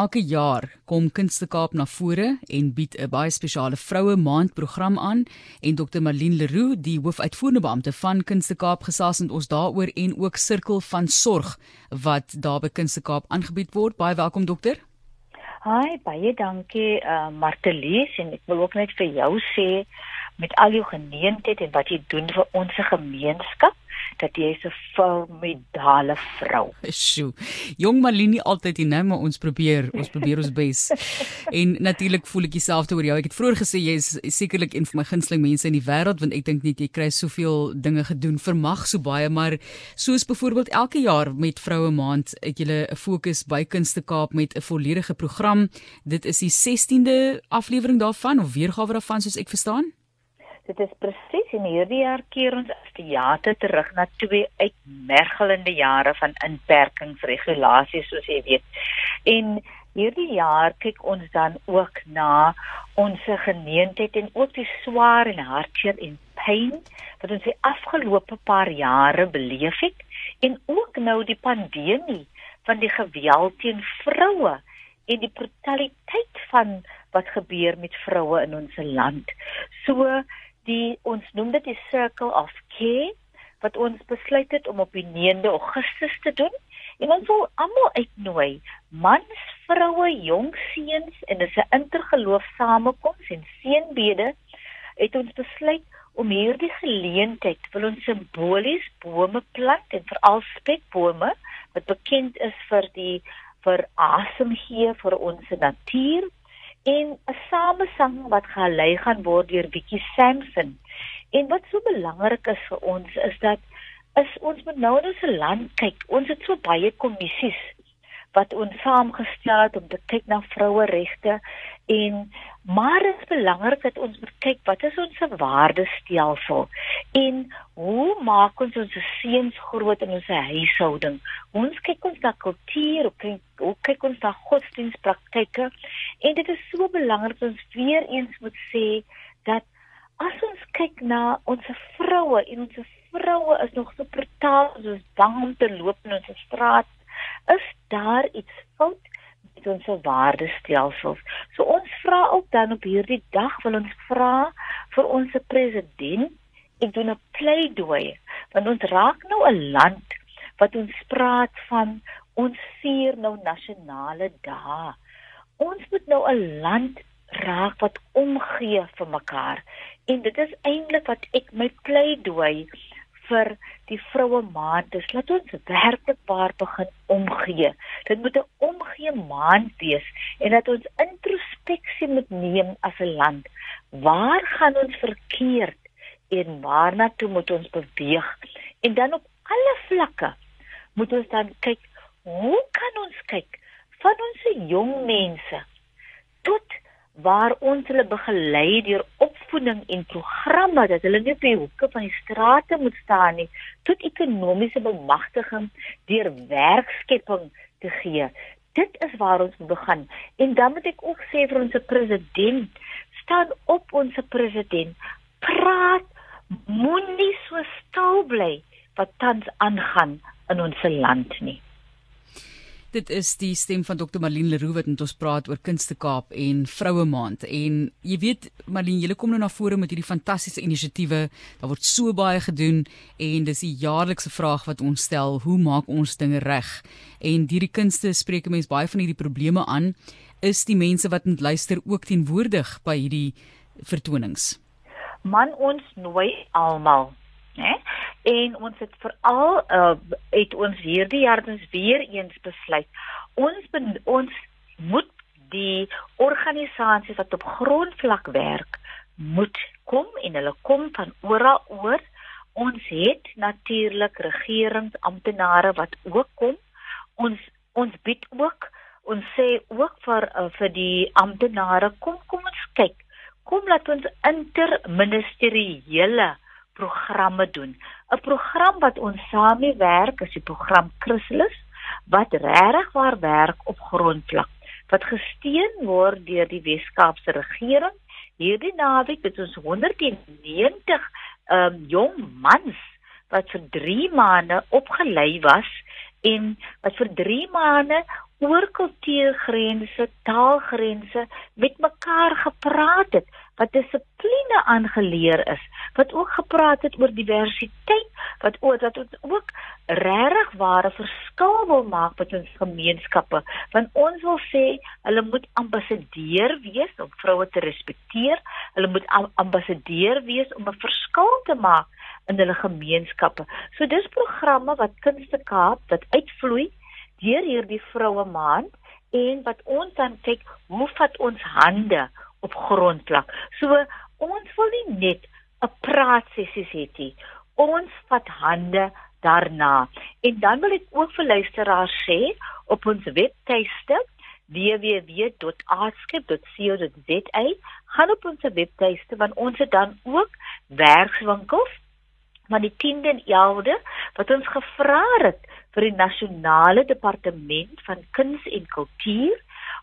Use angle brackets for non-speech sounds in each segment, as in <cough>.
elke jaar kom Kunste Kaap na vore en bied 'n baie spesiale vroue maand program aan en Dr. Marlene Leroux, die hoofuitvoerende beampte van Kunste Kaap gesels met ons daaroor en ook sirkel van sorg wat daar by Kunste Kaap aangebied word. Baie welkom dokter. Hi, baie dankie uh Martelies en ek wil ook net vir jou sê met al jou geneentheid en wat jy doen vir ons gemeenskap dat jy is 'n formidale vrou. Sjoe. Jong Malini altyd hier nou, maar ons probeer, ons probeer ons bes. <laughs> en natuurlik voel ek dieselfde oor jou. Ek het vroeër gesê jy is sekerlik een van my gunsteling mense in die wêreld want ek dink net jy kry soveel dinge gedoen, vermag so baie, maar soos byvoorbeeld elke jaar met Vroue Maand het jy 'n fokus by Kunste Kaap met 'n volledige program. Dit is die 16de aflewering daarvan of weergawe daarvan soos ek verstaan. Dit is presies en hierdie jaar keer ons as teater terug na twee uitmergelende jare van inperkingsregulasies soos jy weet. En hierdie jaar kyk ons dan ook na ons geneentheid en ook die swaar en hartseer en pyn wat ons die afgelope paar jare beleef het en ook nou die pandemie van die geweld teen vroue en die brutaliteit van wat gebeur met vroue in ons land. So die ons noem dit die circle of care wat ons besluit het om op die 9de Augustus te doen. En ons wil almal uitnooi mans, vroue, jong seuns en dis 'n intergeloof samekoms en seënbede het ons besluit om hierdie geleentheid wil ons simbolies bome plant en veral spekbome wat bekend is vir die vir asem gee vir ons natuur en 'n samesang wat gelei gaan word deur Vicky Sampson. En wat so belangrik is vir ons is dat is ons moet nou net se land kyk. Ons het so baie kommissies wat ons saamgestel het om te kyk na vroue regte. En maar dit is belangrik dat ons moet kyk wat is ons waardestelsel en hoe maak ons ons seuns groot in ons huishouding? Ons kyk ons na kultuur kyk, hoe kyk ons na godsdienstpraktyke? En dit is so belangrik dat ons weer eens moet sê dat as ons kyk na ons vroue en ons vroue is nog so brutaal soos bang om te loop in ons straat is daar iets fout met ons waardestelsels. So ons vra ook dan op hierdie dag wil ons vra vir ons president, ek doen 'n pleidooi, want ons raak nou 'n land wat ons praat van ons vier nou nasionale dae. Ons moet nou 'n land raak wat omgee vir mekaar. En dit is eintlik wat ek my pleidooi vir die vroue maand is laat ons werklik waar begin omgee. Dit moet 'n omgee maand wees en dat ons introspeksie moet neem as 'n land. Waar gaan ons verkeerd en waarna toe moet ons beweeg? En dan op alle vlakke moet ons dan kyk, hoe kan ons kyk van ons jong mense tot waar ons hulle begelei deur opvoeding en programme dat hulle nie op die hoeke van die strate moet staan nie tot ekonomiese bemagtiging deur werkskepping te gee. Dit is waar ons moet begin. En dan moet ek ook sê vir ons president, staan op ons president. Praat moenie so stil bly wat tans aangaan in ons land nie. Dit is die stem van Dr. Marlene Leroux wat met ons praat oor Kunste Kaap en Vroue Maand. En jy weet Marlene, jy kom nou na vore met hierdie fantastiese inisiatiewe. Daar word so baie gedoen en dis die jaarlikse vraag wat ons stel, hoe maak ons dinge reg? En hierdie kunste spreek mense baie van hierdie probleme aan. Is die mense wat moet luister ook teenwoordig by hierdie vertonings? Man ons nooi almal? En ons het veral uh, het ons hierdie jaar dus weer eens besluit ons ben, ons moet die organisasies wat op grondvlak werk moet kom en hulle kom van oral oor. Ons het natuurlik regeringsamptenare wat ook kom. Ons ons bied ook ons sê ook vir uh, vir die amptenare kom kom ons kyk. Kom laat ons interministeriële programme doen 'n program wat ons saamwerk is die program Chrysalis wat regtig waar werk op grondvlak wat gesteun word deur die Weskaapse regering. Hierdie naweek het ons 190 um, jong mans wat vir 3 maande opgelei was en wat vir 3 maande oor kultuurgrense, taalgrense met mekaar gepraat het, wat dissipline aangeleer is, wat ook gepraat het oor diversiteit, wat ook dat ons ook regtig ware verskil wil maak met ons gemeenskappe, want ons wil sê hulle moet ambassadeur wees om vroue te respekteer, hulle moet ambassadeur wees om 'n verskil te maak in hulle gemeenskappe. So dis programme wat Kunste Kaap wat uitvloei deur hierdie vroue maand en wat ons dan kyk hoe vat ons hande op grondvlak. So ons wil nie net 'n praat sessies hê nie. Ons vat hande daarna. En dan wil ek ook vir luisteraars sê op ons webtuiste www.artskip.co.za gaan op ons webtuiste want ons het dan ook werkswinkels van die 10de en 11de wat ons gevra het vir die nasionale departement van kuns en kultuur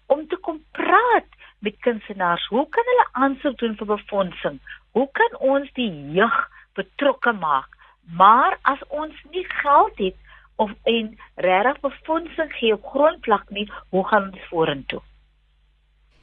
om te kom praat met kunstenaars. Hoe kan hulle aansoek doen vir befondsing? Hoe kan ons die jeug betrokke maak? Maar as ons nie geld het of en regtig befondsing gee op grondvlak nie, hoe gaan ons vorentoe?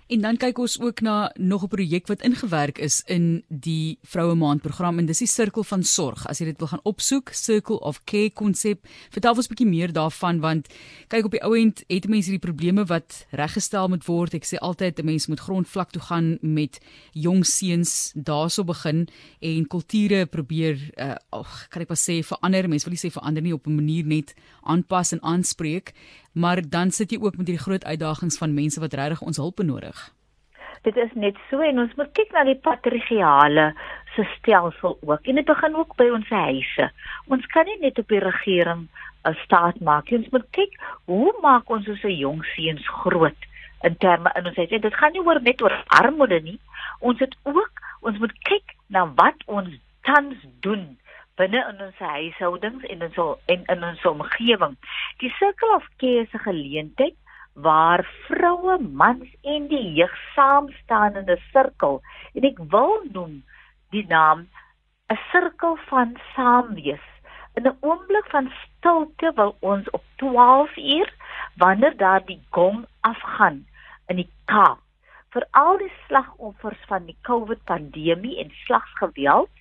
En dan kyk ons ook na nog 'n projek wat ingewerk is in die Vroue Maand program en dis die sirkel van sorg. As jy dit wil gaan opsoek, Circle of Care konsep, vertel ons 'n bietjie meer daarvan want kyk op die ou end het mense hierdie probleme wat reggestel moet word. Ek sê altyd 'n mens moet grondvlak toe gaan met jong seuns daarso begin en kulture probeer uh ag, kan ek pas sê verander. Mense wil nie sê verander nie op 'n manier net aanpas en aanspreek maar dan sit jy ook met hierdie groot uitdagings van mense wat regtig ons hulp benodig. Dit is net so en ons moet kyk na die patriargale stelsel ook. En dit begin ook by ons huise. Ons kan nie net op die regering 'n staat maak nie. Ons moet kyk hoe maak ons ons jong seuns groot in terme in ons huise. Dit gaan nie oor net oor armoede nie. Ons het ook ons moet kyk na wat ons tans doen binne in ons huishoudings en in so en in ons omgewing. Die Circle of Care is 'n geleentheid waar vroue, mans en die jeug saam staan in 'n sirkel en ek wil noem die naam 'n sirkel van saamwees. In 'n oomblik van stilte wil ons op 12 uur wanneer daar die gong afgaan in die Kaap vir al die slagoffers van die COVID pandemie en slagsgeweld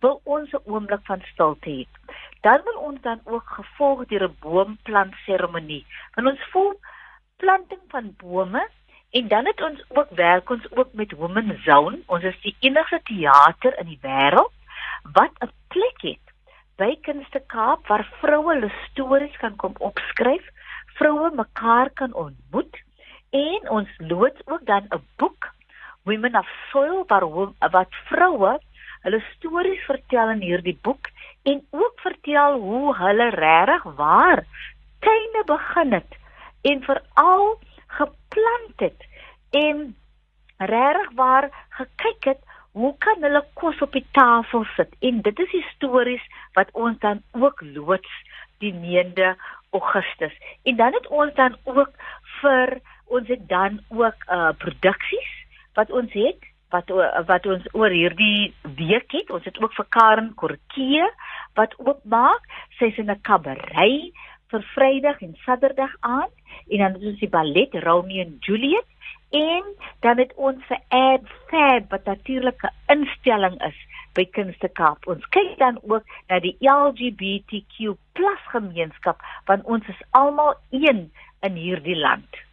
wil ons 'n oomblik van stilte hê. Dan wil ons dan ook gevolg deur 'n boomplant seremonie. Want ons voel planting van bome en dan het ons ook werk ons ook met Women Zone. Ons is die enigste teater in die wêreld wat 'n plek het by Kunste Kaap waar vroue hulle stories kan kom opskryf, vroue mekaar kan ontmoet en ons loods ook dan 'n boek Women of Soil waar wat vroue hulle stories vertel in hierdie boek en ook vertel hoe hulle regtig waar tuine begin het en veral geplant het en regtig waar gekyk het hoe kan hulle kos op die tafel sit. En dit is die stories wat ons dan ook loods die 9de Augustus. En dan het ons dan ook vir ons het dan ook uh produksies wat ons het wat wat ons oor hierdie week het. Ons het ook vir Karen Kortjie wat ook maak. Sy's in 'n kabaret vir Vrydag en Saterdag aand en dan is ons die ballet Romeo en Juliet en dan het ons vir Ad Fab wat natuurlik 'n instelling is by Kunste Kaap. Ons kyk dan ook na die LGBTQ+ gemeenskap want ons is almal een in hierdie land.